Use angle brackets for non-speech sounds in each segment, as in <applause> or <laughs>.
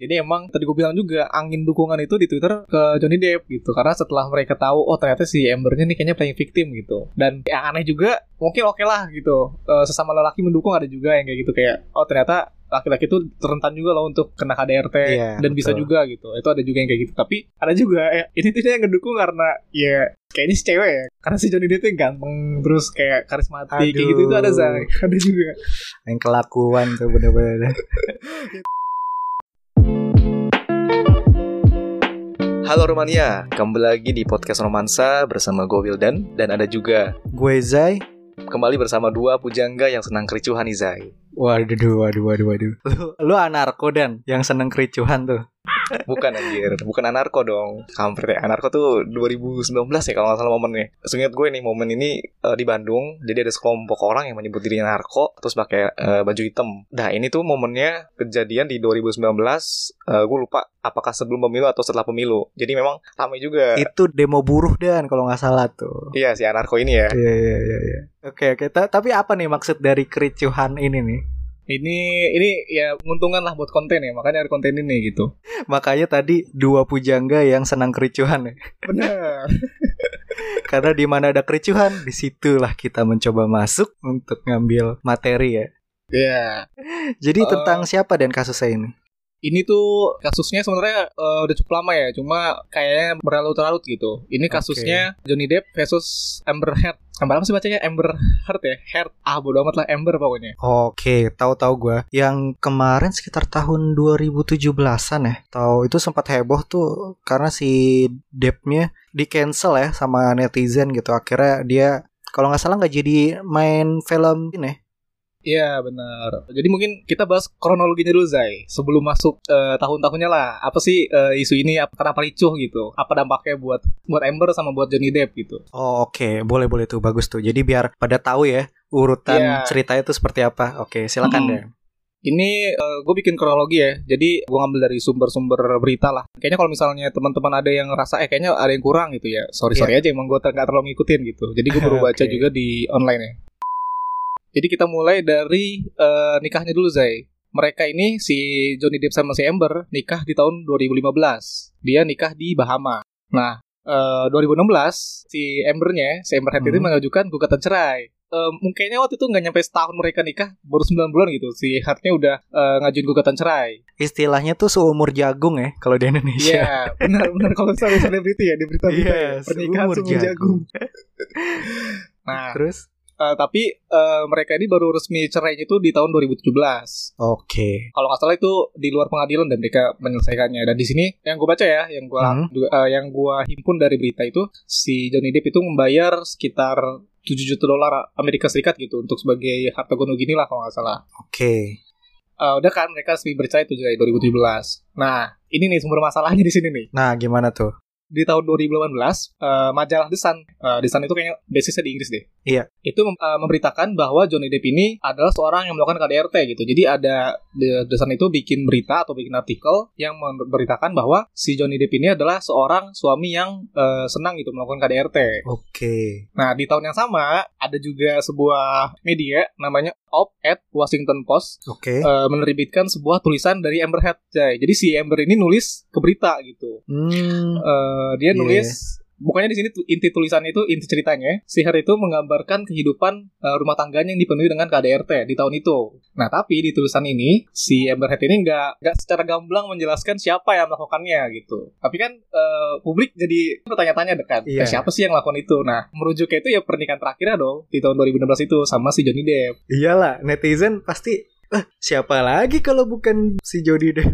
Jadi emang tadi gue bilang juga angin dukungan itu di Twitter ke Johnny Depp gitu. Karena setelah mereka tahu oh ternyata si Ambernya nih kayaknya playing victim gitu. Dan yang aneh juga mungkin oke lah gitu. Eh, sesama lelaki mendukung ada juga yang kayak gitu kayak oh ternyata laki-laki itu rentan juga loh untuk kena KDRT Iya, dan bisa betul. juga gitu. Itu ada juga yang kayak gitu. Tapi ada juga eh, ini tuh yang ngedukung karena ya kayaknya si cewek ya. Karena si Johnny Depp ganteng terus kayak karismatik kayak gitu itu ada. Zai. <laughs> Ada juga. Yang kelakuan tuh bener-bener. <laughs> Halo Romania, kembali lagi di podcast Romansa bersama gue Wildan dan ada juga Gue Zai. kembali bersama dua pujangga yang senang kericuhan nih Zai. Waduh, waduh, waduh, waduh. Lu, lu anarko dan yang seneng kericuhan tuh. Bukan anjir, bukan anarko dong. Kampret ya, anarko tuh 2019 ya kalau nggak salah momennya. Seingat gue nih momen ini eh, di Bandung, jadi ada sekelompok orang yang menyebut dirinya narko terus pakai eh, baju hitam. Nah ini tuh momennya kejadian di 2019. eh, gue lupa apakah sebelum pemilu atau setelah pemilu. Jadi memang ramai juga. Itu demo buruh dan kalau nggak salah tuh. Iya si anarko ini ya. Iya, iya, iya, iya. Oke, oke. Ta- Tapi apa nih maksud dari kericuhan ini nih? Ini ini ya menguntungkan lah buat konten ya. Makanya ada konten ini gitu. Makanya tadi dua pujangga yang senang kericuhan ya. Bener. <laughs> Karena di mana ada kericuhan, di situlah kita mencoba masuk untuk ngambil materi ya. Iya. Jadi Eh. tentang siapa dan kasusnya ini? Ini tuh kasusnya sebenarnya eh, udah cukup lama ya, cuma kayaknya berlarut-larut gitu. Ini kasusnya Johnny Depp versus Amber Heard. Amber apa sih bacanya? Amber Heard ya? Heard. Ah, bodo amat lah Amber pokoknya. Oke, tahu-tahu gua. Yang kemarin sekitar tahun 2017-an ya. Tahu itu sempat heboh tuh karena si Depp-nya di cancel ya sama netizen gitu. Akhirnya dia kalau nggak salah nggak jadi main film ini. Ya. Iya, benar. Jadi mungkin kita bahas kronologinya dulu, Zai. Sebelum masuk eh, tahun-tahunnya lah. Apa sih eh, isu ini? Apa, kenapa ricuh gitu? Apa dampaknya buat buat Amber sama buat Johnny Depp gitu? Oh, oke, boleh boleh tuh bagus tuh. Jadi biar pada tahu ya urutan Iya. ceritanya itu seperti apa. Oke, silakan Hmm. deh. Ini gue bikin kronologi ya. Jadi gue ngambil dari sumber-sumber berita lah. Kayaknya kalau misalnya teman-teman ada yang ngerasa eh kayaknya ada yang kurang gitu ya. Sorry sorry aja emang gue nggak terlalu ngikutin gitu. Jadi gue baru <laughs> baca Oke. juga di online ya. Jadi kita mulai dari eh, nikahnya dulu Zai. Mereka ini si Johnny Depp sama si Amber nikah di tahun 2015. Dia nikah di Bahama. Nah, eh, 2016 si Ambernya, si Amber Heard itu Hmm. mengajukan gugatan cerai. Eh, mungkinnya waktu itu nggak nyampe setahun mereka nikah, baru 9 bulan gitu. Si Heard-nya udah eh, ngajuin gugatan cerai. Istilahnya tuh seumur jagung ya kalau di Indonesia. Iya, benar-benar kalau misalnya selebriti ya di berita-berita Iya, ya. Pernikahan seumur seumur jagung. jagung. <laughs> Nah, Terus? Eh, tapi eh, mereka ini baru resmi cerainya itu di tahun 2017. Oke. Kalau nggak salah itu di luar pengadilan dan mereka menyelesaikannya. Dan di sini yang gue baca ya, yang gue Hmm. yang gua himpun dari berita itu si Johnny Depp itu membayar sekitar 7 juta dolar Amerika Serikat gitu untuk sebagai harta gono gini lah kalau nggak salah. Oke. Eh, udah kan mereka resmi bercerai itu juga 2017. Nah, ini nih sumber masalahnya di sini nih. Nah, gimana tuh? Di tahun 2018, eh, majalah The Sun, eh, The Sun itu kayaknya basisnya di Inggris deh. Iya. Itu mem- eh, memberitakan bahwa Johnny Depp ini adalah seorang yang melakukan KDRT gitu. Jadi ada The, The Sun itu bikin berita atau bikin artikel yang memberitakan bahwa si Johnny Depp ini adalah seorang suami yang eh, senang gitu melakukan KDRT. Oke. Nah, di tahun yang sama ada juga sebuah media namanya Op at Washington Post Oke. eh, menerbitkan sebuah tulisan dari Amber Heard. Jay. Jadi si Amber ini nulis ke berita gitu. Hmm. Eh, dia Iya. nulis bukannya di sini inti tulisannya itu inti ceritanya si Heard itu menggambarkan kehidupan eh, rumah tangganya yang dipenuhi dengan KDRT di tahun itu. Nah tapi di tulisan ini si Amber Heard ini nggak nggak secara gamblang menjelaskan siapa yang melakukannya gitu. Tapi kan eh, publik jadi bertanya-tanya dekat Iya. siapa sih yang melakukan itu. Nah merujuknya itu ya pernikahan terakhirnya dong di tahun 2016 itu sama si Johnny Depp. Iyalah, netizen pasti "Ah, siapa lagi kalau bukan si Jody deh.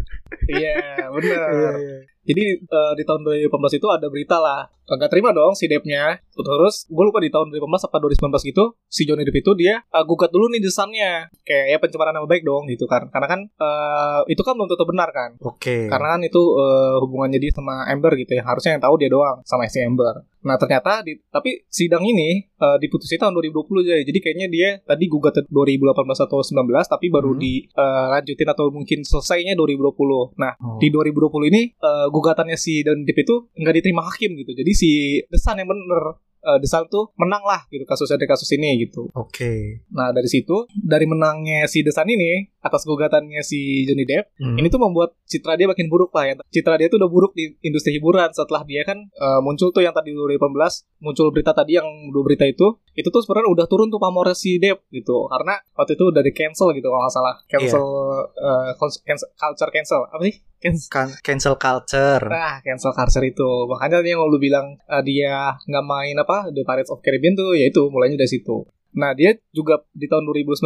Iya benar. <laughs> Iya, iya. Jadi eh, di tahun 2018 itu ada berita lah. Nggak terima dong si Depp-nya. Terus gue lupa di tahun 2018 apa 2019 gitu, si Johnny Depp itu dia eh, gugat dulu nih desainnya. Kayak ya pencemaran nama baik dong gitu kan. Karena kan eh, itu kan belum tentu benar kan. Oke. Karena kan itu eh, hubungannya dia sama Amber gitu ya. Harusnya yang tahu dia doang sama si Amber. Nah ternyata di, tapi sidang ini eh, diputusin tahun 2020 aja. Jadi kayaknya dia tadi gugat 2018 atau 19 tapi baru Hmm. dilanjutin atau mungkin selesainya 2020. Nah Oh. di 2020 ini eh, gugatannya si Johnny Depp itu nggak diterima hakim gitu. Jadi si The yang bener uh, Sun tuh menang lah gitu kasusnya dari kasus ini gitu. Oke. Nah dari situ dari menangnya si The Sun ini atas gugatannya si Johnny Depp Hmm. ini tuh membuat citra dia makin buruk lah ya. Citra dia tuh udah buruk di industri hiburan setelah dia kan uh, muncul tuh yang tadi 2018 muncul berita tadi yang dua berita itu itu tuh sebenarnya udah turun tuh pamornya si Depp gitu karena waktu itu udah di cancel gitu kalau nggak salah cancel uh, cons- cancel culture cancel apa sih cancel Kan- cancel culture. Nah, cancel culture itu. Makanya yang lu bilang uh, dia nggak main apa The Pirates of Caribbean tuh, ya itu mulainya dari situ. Nah, dia juga di tahun 2019,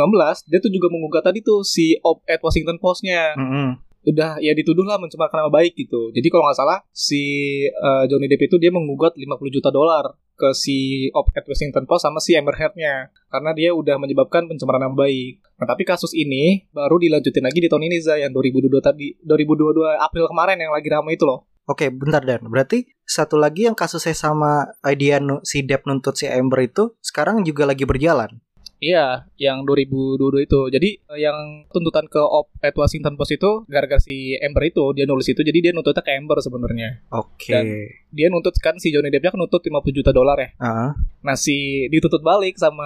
dia tuh juga menggugat tadi tuh si op-ed Washington Post-nya. Mm-mm. Udah ya dituduh lah mencemarkan nama baik gitu. Jadi kalau nggak salah, si uh, Johnny Depp itu dia menggugat 50 juta dolar ke si op-ed Washington Post sama si Amber Heard-nya. Karena dia udah menyebabkan pencemaran nama baik. Nah, tapi kasus ini baru dilanjutin lagi di tahun ini, Zay, yang 2022 tadi, 2022 April kemarin yang lagi ramai itu loh. Oke, bentar Dan. Berarti satu lagi yang kasusnya sama idea si Depp nuntut si Amber itu sekarang juga lagi berjalan. Iya, yang 2022 itu. Jadi eh, yang tuntutan ke op at Washington Post itu gara-gara si Amber itu dia nulis itu, jadi dia nuntutnya ke Amber sebenarnya. Oke. Dan- Dia nuntut kan si Johnny Depp kan nuntut 50 juta dolar ya. Ah, Nah si dituntut balik sama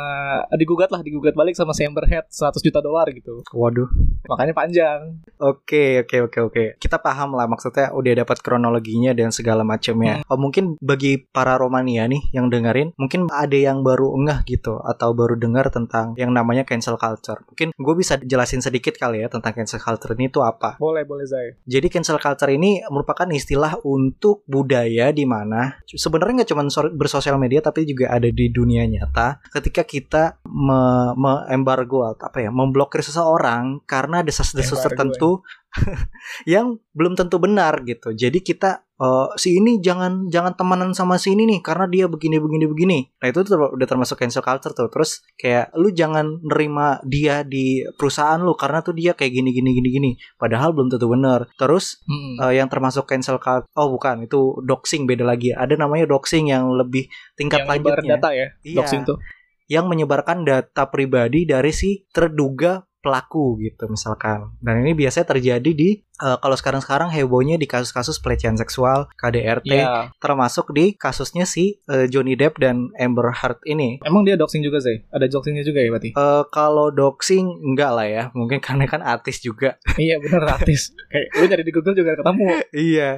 eh, digugat lah digugat balik sama si Amber Heard 100 juta dolar gitu. waduh. Makanya panjang. Oke, oke, oke, oke. Kita paham lah maksudnya udah dapat kronologinya dan segala macamnya. Oh, mungkin bagi para Romania nih yang dengerin, mungkin ada yang baru ngeh gitu atau baru dengar tentang yang namanya cancel culture. Mungkin gue bisa jelasin sedikit kali ya tentang cancel culture ini itu apa. Boleh, boleh Zai. Jadi cancel culture ini merupakan istilah untuk budaya di mana sebenarnya nggak cuma so- bersosial media tapi juga ada di dunia nyata. Ketika kita me, embargo apa ya, memblokir seseorang karena desas-desus tertentu <laughs> yang belum tentu benar gitu. Jadi kita eh, si ini jangan jangan temenan sama si ini nih karena dia begini begini begini. Nah itu tuh udah termasuk cancel culture tuh. Terus kayak lu jangan nerima dia di perusahaan lu karena tuh dia kayak gini gini gini gini. Padahal belum tentu benar. Terus Hmm. eh, yang termasuk cancel culture oh bukan itu doxing beda lagi. Ada namanya doxing yang lebih tingkat yang lanjutnya data ya, Iya. doxing tuh. yang menyebarkan data pribadi dari si terduga pelaku gitu misalkan. Dan ini biasanya terjadi di eh, kalau sekarang-sekarang hebohnya di kasus-kasus pelecehan seksual, KDRT, Iya. termasuk di kasusnya si eh, Johnny Depp dan Amber Heard ini. Emang dia doxing juga Zai? Ada doxingnya juga ya berarti? Eh kalau doxing enggak lah ya, mungkin karena kan artis juga. <laughs> iya bener artis. Kayak lu nyari di Google juga ketemu. <laughs> iya.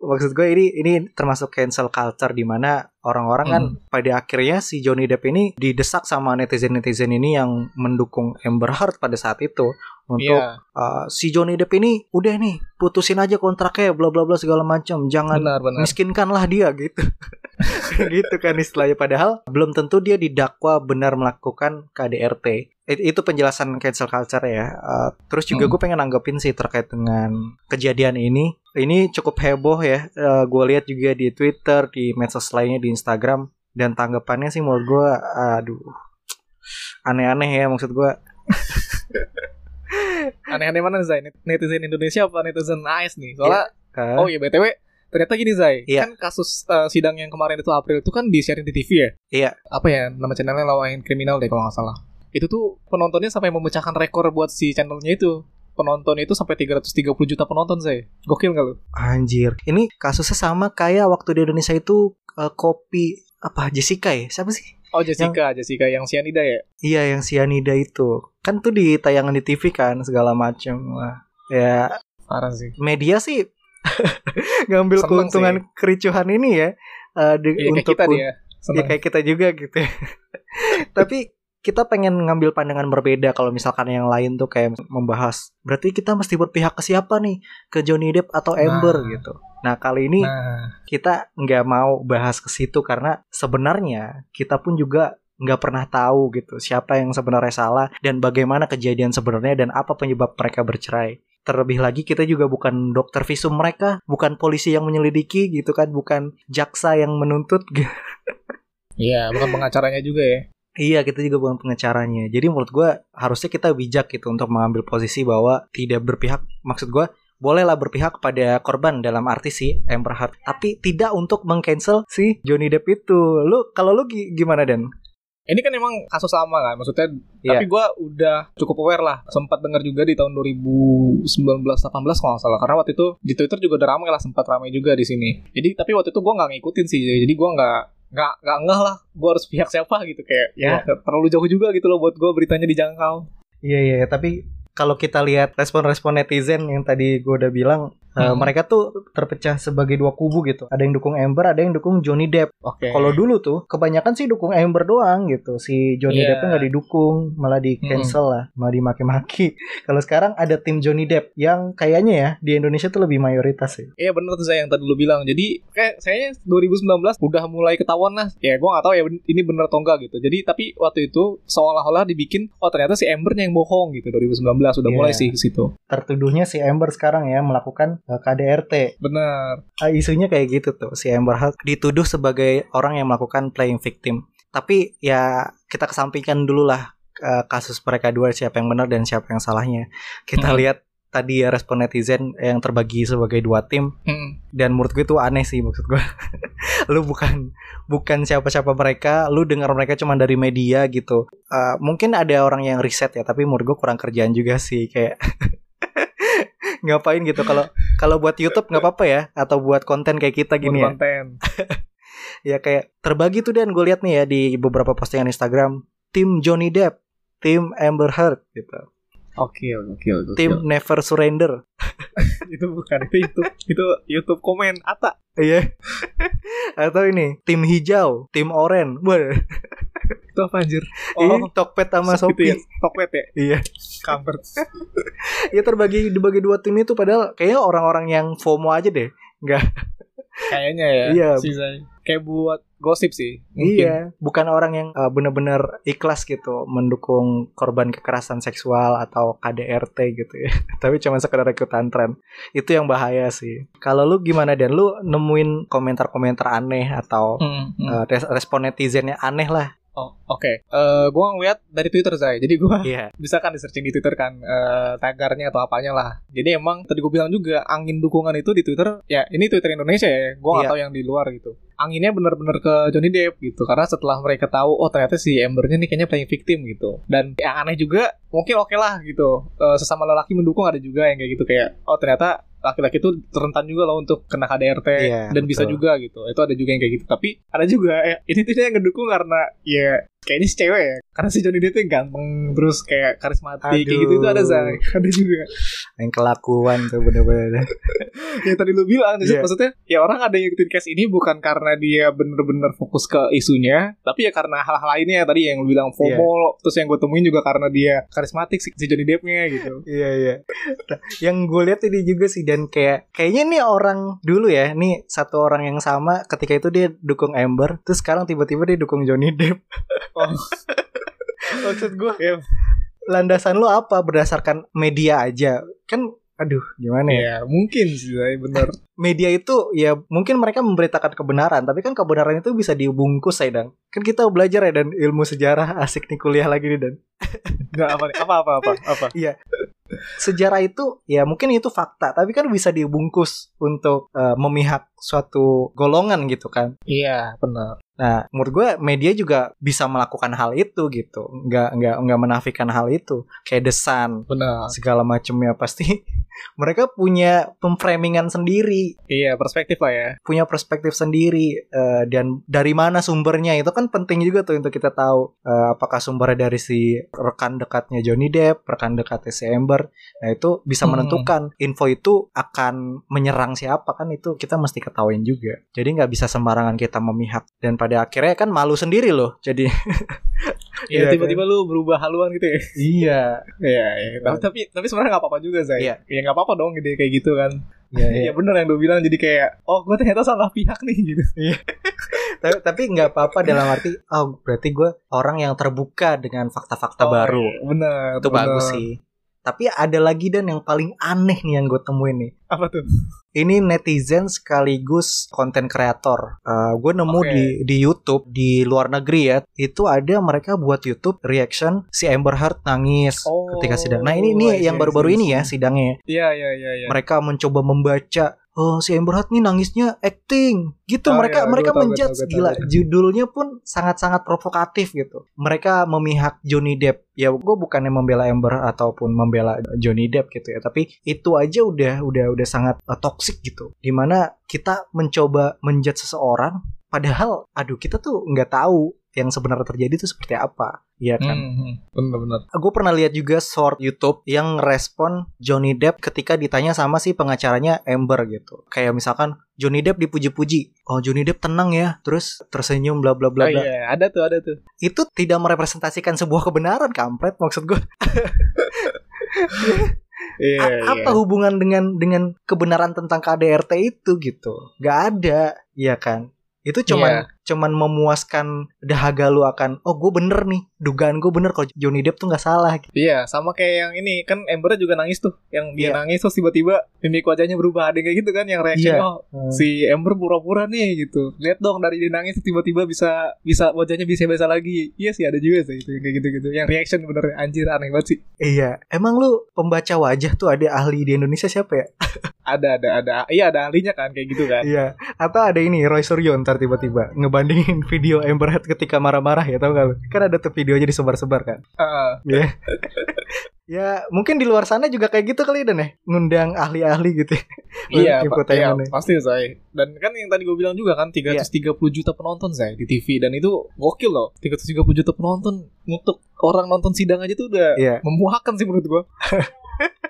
Maksud gue ini ini termasuk cancel culture di mana orang-orang kan pada akhirnya si Johnny Depp ini didesak sama netizen-netizen ini yang mendukung Amber Heard pada saat itu untuk Iya, uh, si Johnny Depp ini udah nih putusin aja kontraknya bla bla bla segala macam jangan benar benar. miskinkanlah dia gitu. <laughs> Gitu kan istilahnya. Padahal belum tentu dia didakwa benar melakukan KDRT It- itu penjelasan cancel culture ya. Uh, terus juga Hmm. gue pengen nanggepin sih terkait dengan kejadian ini. Ini cukup heboh ya. Gue lihat juga di Twitter di medsos lainnya di Instagram. Dan tanggapannya sih menurut gue aduh aneh-aneh ya maksud gue <laughs> Aneh-aneh mana Zai? Net- Netizen Indonesia apa netizen AS nih? Soalnya uh, Oh iya BTW ternyata gini Zai Iya. Kan kasus eh, sidang yang kemarin itu April itu kan di sharing di TV ya Iya. Apa ya nama channelnya Lawain Kriminal deh kalau nggak salah Itu tuh penontonnya sampai memecahkan rekor buat si channelnya itu Penontonnya itu sampai 330 juta penonton Zai Gokil gak lu? Anjir, ini kasusnya sama kayak waktu di Indonesia itu eh, kopi apa Jessica ya? Siapa sih? Oh Jessica, Jessica yang cyanida ya Iya, yang sianida itu. Kan tuh di tayangan di TV kan segala macam. Wah, ya Parah sih media sih <laughs> ngambil Seneng keuntungan kericuhan ini ya eh, di- Iya kayak untuk kita dia ya Seneng kayak kita juga gitu. ya. <laughs> Tapi kita pengen ngambil pandangan berbeda kalau misalkan yang lain tuh kayak membahas berarti kita mesti berpihak ke siapa nih ke Johnny Depp atau Amber Nah. gitu. Nah kali ini Nah kita nggak mau bahas ke situ karena sebenarnya kita pun juga nggak pernah tahu gitu siapa yang sebenarnya salah dan bagaimana kejadian sebenarnya dan apa penyebab mereka bercerai. Terlebih lagi kita juga bukan dokter visum mereka, bukan polisi yang menyelidiki gitu kan, bukan jaksa yang menuntut. <laughs> Iya bukan pengacaranya juga ya iya, kita juga bukan pengacaranya. Jadi menurut gua harusnya kita bijak gitu untuk mengambil posisi bahwa tidak berpihak. Maksud gua bolehlah berpihak pada korban dalam arti si Amber Heard, tapi tidak untuk mengcancel si Johnny Depp itu. Lu kalau lu gi- gimana Dan? Ini kan emang kasus lama kan, maksudnya. Iya. Tapi gue udah cukup aware lah. Sempat dengar juga di tahun 2019-18 kalau nggak salah. Karena waktu itu di Twitter juga udah ramai lah, sempat ramai juga di sini. Jadi tapi waktu itu gue nggak ngikutin sih. Jadi gue nggak nggak nggak ngeh lah. Gue harus pihak siapa gitu kayak. Ya terlalu jauh juga gitu loh buat gue beritanya dijangkau. Iya iya tapi kalau kita lihat respon-respon netizen yang tadi gue udah bilang eh, Hmm. mereka tuh terpecah sebagai dua kubu gitu. Ada yang dukung Amber, ada yang dukung Johnny Depp. Oke. Kalau dulu tuh kebanyakan sih dukung Amber doang gitu. Si Johnny Iya. Depp nggak didukung, malah di cancel lah, malah dimaki-maki. <laughs> Kalau sekarang ada tim Johnny Depp yang kayaknya ya di Indonesia tuh lebih mayoritas sih. Iya bener tuh saya yang tadi lu bilang. Jadi kayak saya 2019 udah mulai ketahuan lah. Ya gue gak tahu ya ini bener atau enggak gitu. Jadi tapi waktu itu seolah-olah dibikin oh ternyata si Ambernya yang bohong gitu 2019 udah Iya. mulai sih ke situ. Tertuduhnya si Amber sekarang ya melakukan KDRT. Bener. Ah, isunya kayak gitu tuh si Amber Heard dituduh sebagai orang yang melakukan playing victim tapi ya kita kesampingkan dulu lah eh, kasus mereka dua siapa yang benar dan siapa yang salahnya kita Hmm. lihat tadi ya respon netizen yang terbagi sebagai dua tim Hmm. dan menurut gue itu aneh sih maksud gue <laughs> lu bukan bukan siapa-siapa mereka lu dengar mereka cuma dari media gitu Eh, mungkin ada orang yang riset ya tapi menurut gue kurang kerjaan juga sih kayak <laughs> ngapain gitu kalau kalau buat YouTube nggak apa-apa ya atau buat konten kayak kita gini ya. Buat konten. <laughs> ya kayak terbagi tuh dan gue lihat nih ya di beberapa postingan Instagram. Tim Johnny Depp tim Amber Heard gitu. Oke oke oke. tim Never Surrender. <laughs> Itu bukan itu itu itu YouTube komen Ata. iya. <laughs> Atau ini tim hijau tim oranye Itu apa anjir? ini Tokped sama Shopee ya. Tokped ya. iya Cover. <laughs> ya terbagi dibagi dua tim itu padahal kayaknya orang-orang yang FOMO aja deh Kayaknya ya. Iya. Sisanya. Kayak buat gosip sih. Mungkin. Iya, bukan orang yang uh, benar-benar ikhlas gitu mendukung korban kekerasan seksual atau KDRT gitu ya. <laughs> Tapi cuma sekedar ikutan tren. Itu yang bahaya sih. Kalau lu gimana dan lu nemuin komentar-komentar aneh atau Hmm, hmm. uh, res- respon netizennya aneh lah. Oh, oke. Eh, gua ngeliat dari Twitter saya. Jadi gua Iya. <laughs> bisa kan di searching di Twitter kan eh, tagarnya atau apanya lah. Jadi emang tadi gue bilang juga angin dukungan itu di Twitter ya ini Twitter Indonesia ya. Gue Iya. tahu yang di luar gitu. Anginnya bener-bener ke Johnny Depp gitu karena setelah mereka tahu oh ternyata si Ambernya nih kayaknya playing victim gitu. Dan yang aneh juga mungkin oke lah gitu. Eh, sesama lelaki mendukung ada juga yang kayak gitu kayak oh ternyata laki-laki itu rentan juga loh untuk kena KDRT Iya, dan bisa betul. juga gitu. Itu ada juga yang kayak gitu. Tapi ada juga ya, ini tuh dia yang ngedukung karena ya kayaknya si cewek ya. Karena si Johnny Depp tuh ganteng terus kayak karismatik kayak gitu itu ada Aduh. Zai. Ada juga. Yang kelakuan tuh bener-bener. <laughs> yang tadi lu bilang jadi Iya. maksudnya ya orang ada yang ikutin case ini bukan karena dia bener-bener fokus ke isunya tapi ya karena hal-hal lainnya tadi yang lu bilang Iya. FOMO terus yang gue temuin juga karena dia karismatik si, si Johnny Depp-nya gitu Iya iya. Nah, yang gue lihat ini juga sih dan kayak kayaknya nih orang dulu ya, nih satu orang yang sama ketika itu dia dukung Amber, terus sekarang tiba-tiba dia dukung Johnny Depp. <laughs> oh, <laughs> Maksud gue ya, landasan lu apa berdasarkan media aja? Kan aduh gimana ya? ya mungkin sih Zai, bener <laughs> Media itu ya mungkin mereka memberitakan kebenaran, tapi kan kebenaran itu bisa dibungkus ya dan kan kita belajar ya dan ilmu sejarah. <laughs> Asik nih kuliah lagi nih dan nggak apa apa apa apa? Apa? Sejarah itu ya mungkin itu fakta tapi kan bisa dibungkus untuk eh, memihak suatu golongan gitu kan? Iya benar nah menurut gue media juga bisa melakukan hal itu gitu. Nggak nggak nggak menafikan hal itu. Kayak desan benar. Segala macamnya pasti mereka punya pemframingan sendiri iya perspektif lah ya punya perspektif sendiri eh, dan dari mana sumbernya itu kan penting juga tuh untuk kita tahu eh, apakah sumbernya dari si rekan dekatnya Johnny Depp, rekan dekatnya si Amber. Nah itu bisa Hmm. menentukan info itu akan menyerang siapa kan itu kita mesti ketahuin juga. Jadi nggak bisa sembarangan kita memihak dan pada akhirnya kan malu sendiri loh. Jadi <laughs> Iya, tiba-tiba lu berubah haluan gitu ya iya, Iya, iya. Tapi tapi, tapi sebenarnya nggak apa-apa juga, Zai. Iya. Ya nggak apa-apa dong ide kayak gitu kan. iya, <laughs> iya. Iya bener yang lu bilang jadi kayak oh gue ternyata salah pihak nih gitu. <laughs> tapi tapi nggak apa-apa dalam arti oh berarti gue orang yang terbuka dengan fakta-fakta Oh, baru. iya, Bener. itu bener. bagus sih. Tapi ada lagi dan yang paling aneh nih yang gue temuin nih. Apa tuh? Ini netizen sekaligus konten kreator. gue nemu Oke. di di YouTube di luar negeri ya. Itu ada mereka buat YouTube reaction si Amber Heard nangis Oh, ketika sidang. Nah ini ini yang baru-baru ini ya sidangnya. Iya iya iya. iya. Mereka mencoba membaca oh si Amber Heard nih nangisnya acting. Gitu Oh, mereka iya, mereka tahu, menjudge. tahu, gila tahu. judulnya pun sangat-sangat provokatif gitu. Mereka memihak Johnny Depp. Ya gue bukannya membela Amber ataupun membela Johnny Depp gitu ya tapi itu aja udah udah udah sangat uh, toxic gitu. Di mana kita mencoba menjudge seseorang padahal aduh kita tuh nggak tahu yang sebenarnya terjadi itu seperti apa ya kan Hmm, bener-bener. Gue pernah lihat juga short YouTube yang respon Johnny Depp ketika ditanya sama si pengacaranya Amber gitu. Kayak misalkan Johnny Depp dipuji-puji, oh Johnny Depp tenang ya, terus tersenyum bla bla Oh bla bla. iya, ada tuh, ada tuh. Itu tidak merepresentasikan sebuah kebenaran, kampret maksud gue. <laughs> Iya, apa hubungan dengan dengan kebenaran tentang KDRT itu gitu? Gak ada, ya kan? Itu cuman Iya. Cuman memuaskan dahaga lu akan oh gue bener nih dugaan gue bener kalau Johnny Depp tuh nggak salah Iya, sama kayak yang ini kan Amber juga nangis tuh, yang dia Iya. nangis terus tiba-tiba mimik wajahnya berubah, ada kayak gitu kan, yang reaction Iya. oh si Amber pura-pura nih gitu. Lihat dong dari dia nangis tiba-tiba bisa bisa wajahnya bisa biasa lagi. Iya sih ada juga sih itu yang kayak gitu-gitu. Yang reaction bener anjir aneh banget sih. Iya, emang lu pembaca wajah tuh ada ahli di Indonesia siapa ya? <laughs> Ada ada ada iya ada ahlinya kan kayak gitu kan. Iya, atau ada ini Roy Suryo ntar tiba-tiba ngebandingin video Amber Heard ketika marah-marah ya tau gak lu? Kan ada tuh videonya disebar-sebar kan? Heeh. Iya. <laughs> ya mungkin di luar sana juga kayak gitu kali Dan ya, ngundang ahli-ahli gitu. ya. Iya. Infotainment iya ya. pasti saya. Dan kan yang tadi gue bilang juga kan 330 juta penonton saya di TV dan itu gokil loh. 330 juta penonton untuk orang nonton sidang aja tuh udah Iya. memuakan sih menurut gue. <laughs>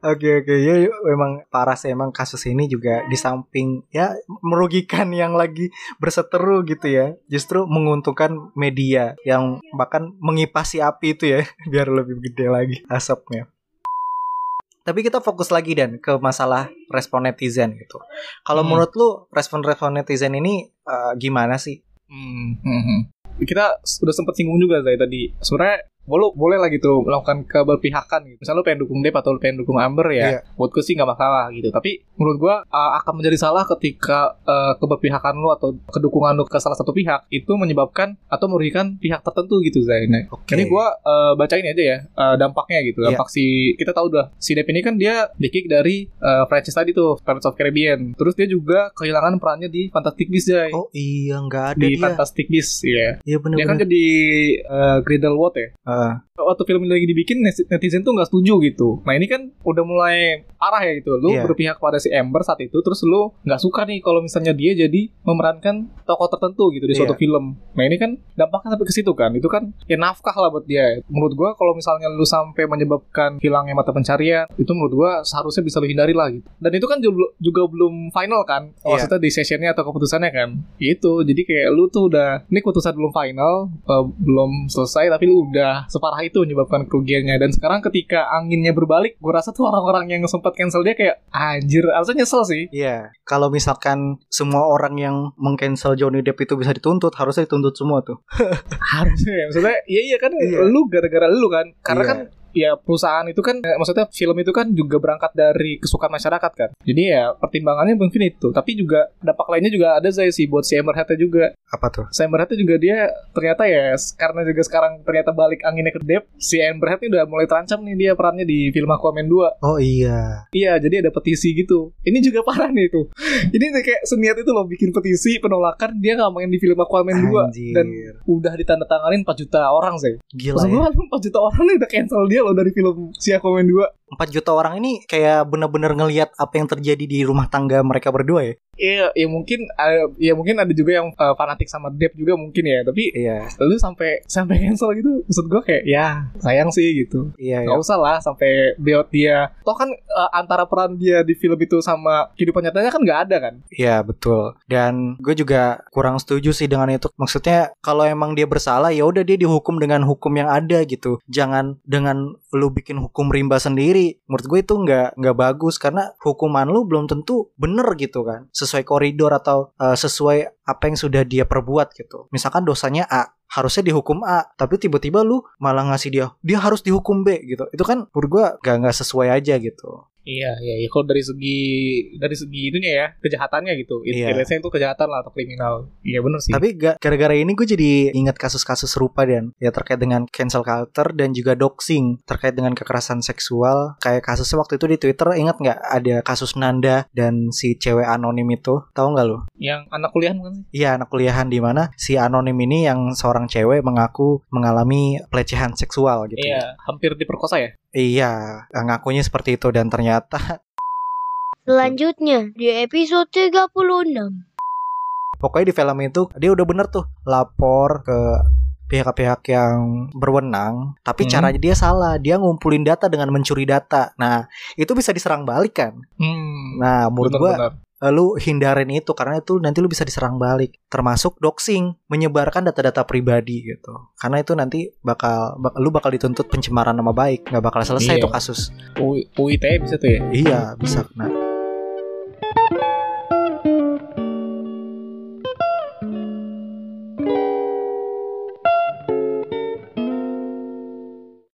Oke oke ya memang parah sih emang kasus ini juga di samping ya merugikan yang lagi berseteru gitu ya justru menguntungkan media yang bahkan mengipasi api itu ya <laughs> biar lebih gede lagi asapnya. Tapi kita fokus lagi dan ke masalah respon netizen gitu. Kalau Hmm. menurut lu respon-respon netizen ini eh, gimana sih? Hmm, hmm, hmm. Kita sudah sempat singgung juga saya tadi. Sebenarnya boleh boleh lah gitu melakukan keberpihakan gitu. Misalnya lu pengen dukung Depp atau lu pengen dukung Amber ya, Iya. buat gue sih nggak masalah gitu. Tapi menurut gua uh, akan menjadi salah ketika uh, keberpihakan lu atau kedukungan lu ke salah satu pihak itu menyebabkan atau merugikan pihak tertentu gitu Zai. Nah, Oke. Ini gua uh, bacain aja ya uh, dampaknya gitu. Iya. Dampak si kita tahu udah si Depp ini kan dia di-kick dari uh, franchise tadi tuh Pirates of Caribbean. Terus dia juga kehilangan perannya di Fantastic Beasts Zai. Oh iya nggak ada di dia. Fantastic Beasts ya. Iya Dia kan jadi uh, Grindelwald ya. Ah, Waktu film ini lagi dibikin net- netizen tuh nggak setuju gitu. Nah ini kan udah mulai parah ya gitu. Lu Iya. berpihak pada si Amber saat itu, terus lu nggak suka nih kalau misalnya dia jadi memerankan tokoh tertentu gitu di suatu Iya. film. Nah ini kan dampaknya sampai ke situ kan. Itu kan ya nafkah lah buat dia. Menurut gua kalau misalnya lu sampai menyebabkan hilangnya mata pencarian, itu menurut gua seharusnya bisa lu hindari lah gitu. Dan itu kan juga, juga belum final kan. Iya. Maksudnya di sessionnya atau keputusannya kan. Itu jadi kayak lu tuh udah ini keputusan belum final, eh, belum selesai tapi lu udah separah itu menyebabkan kerugiannya dan sekarang ketika anginnya berbalik gue rasa tuh orang-orang yang sempat cancel dia kayak anjir harusnya nyesel sih Iya, kalau misalkan semua orang yang mengcancel Johnny Depp itu bisa dituntut, harusnya dituntut semua tuh. <laughs> harusnya ya maksudnya iya iya kan Iya. lu gara-gara lu kan karena Iya. kan ya perusahaan itu kan eh, maksudnya film itu kan juga berangkat dari kesukaan masyarakat kan jadi ya pertimbangannya mungkin itu tapi juga dampak lainnya juga ada Zai sih buat si Amber Heard juga Apa tuh? si Amber Heard juga dia ternyata ya karena juga sekarang ternyata balik anginnya ke Depp si Amber Heard ini udah mulai terancam nih dia perannya di film Aquaman 2 Oh iya. Iya, jadi ada petisi gitu. Ini juga parah nih tuh. Ini kayak seniat itu loh bikin petisi penolakan dia nggak main di film Aquaman 2 Anjir. dan udah ditandatanganin 4 juta orang sih. Gila Maksud ya. gua 4 juta orang nih udah cancel dia loh dari film si Aquaman 2. 4 juta orang ini kayak bener-bener ngelihat apa yang terjadi di rumah tangga mereka berdua ya. Iya, ya mungkin eh, ya mungkin ada juga yang eh, fanatik sama Depp juga mungkin ya, tapi Iya. lu sampai sampai cancel gitu. Maksud gua kayak ya sayang sih gitu. Iya, iya. Gak usah lah sampai build dia. Toh kan eh, antara peran dia di film itu sama kehidupan nyatanya kan nggak ada kan? Iya, betul. Dan gue juga kurang setuju sih dengan itu. Maksudnya kalau emang dia bersalah ya udah dia dihukum dengan hukum yang ada gitu. Jangan dengan lu bikin hukum rimba sendiri. Menurut gue itu nggak nggak bagus karena hukuman lu belum tentu bener gitu kan. Sesuai koridor atau eh, sesuai apa yang sudah dia perbuat gitu. Misalkan dosanya A, harusnya dihukum A, tapi tiba-tiba lu malah ngasih dia dia harus dihukum B gitu. Itu kan menurut gue gak nggak sesuai aja gitu. Iya, iya, iya. Kalau dari segi dari segi itunya ya, kejahatannya gitu. Iya. Iya. itu kejahatan lah atau kriminal. Iya bener sih. Tapi ga- gara-gara ini gue jadi ingat kasus-kasus serupa dan ya terkait dengan cancel culture dan juga doxing terkait dengan kekerasan seksual. Kayak kasusnya waktu itu di Twitter ingat nggak ada kasus Nanda dan si cewek anonim itu tahu nggak lo? yang anak kuliah bukan sih? Iya anak kuliahan di mana si anonim ini yang seorang cewek mengaku mengalami pelecehan seksual gitu. Iya, hampir diperkosa ya. Iya, ngakunya seperti itu dan ternyata <laughs> Selanjutnya di episode 36. pokoknya di film itu dia udah bener tuh lapor ke pihak-pihak yang berwenang, tapi Hmm. caranya dia salah. Dia ngumpulin data dengan mencuri data. Nah, itu bisa diserang balik kan. Hmm. Nah, menurut gua lu hindarin itu karena itu nanti lu bisa diserang balik. Termasuk doxing, menyebarkan data-data pribadi gitu. Karena itu nanti bakal, bak- lu bakal dituntut pencemaran nama baik, nggak bakal selesai Iya. itu kasus. U- UITE bisa tuh ya. Iya, bisa kena.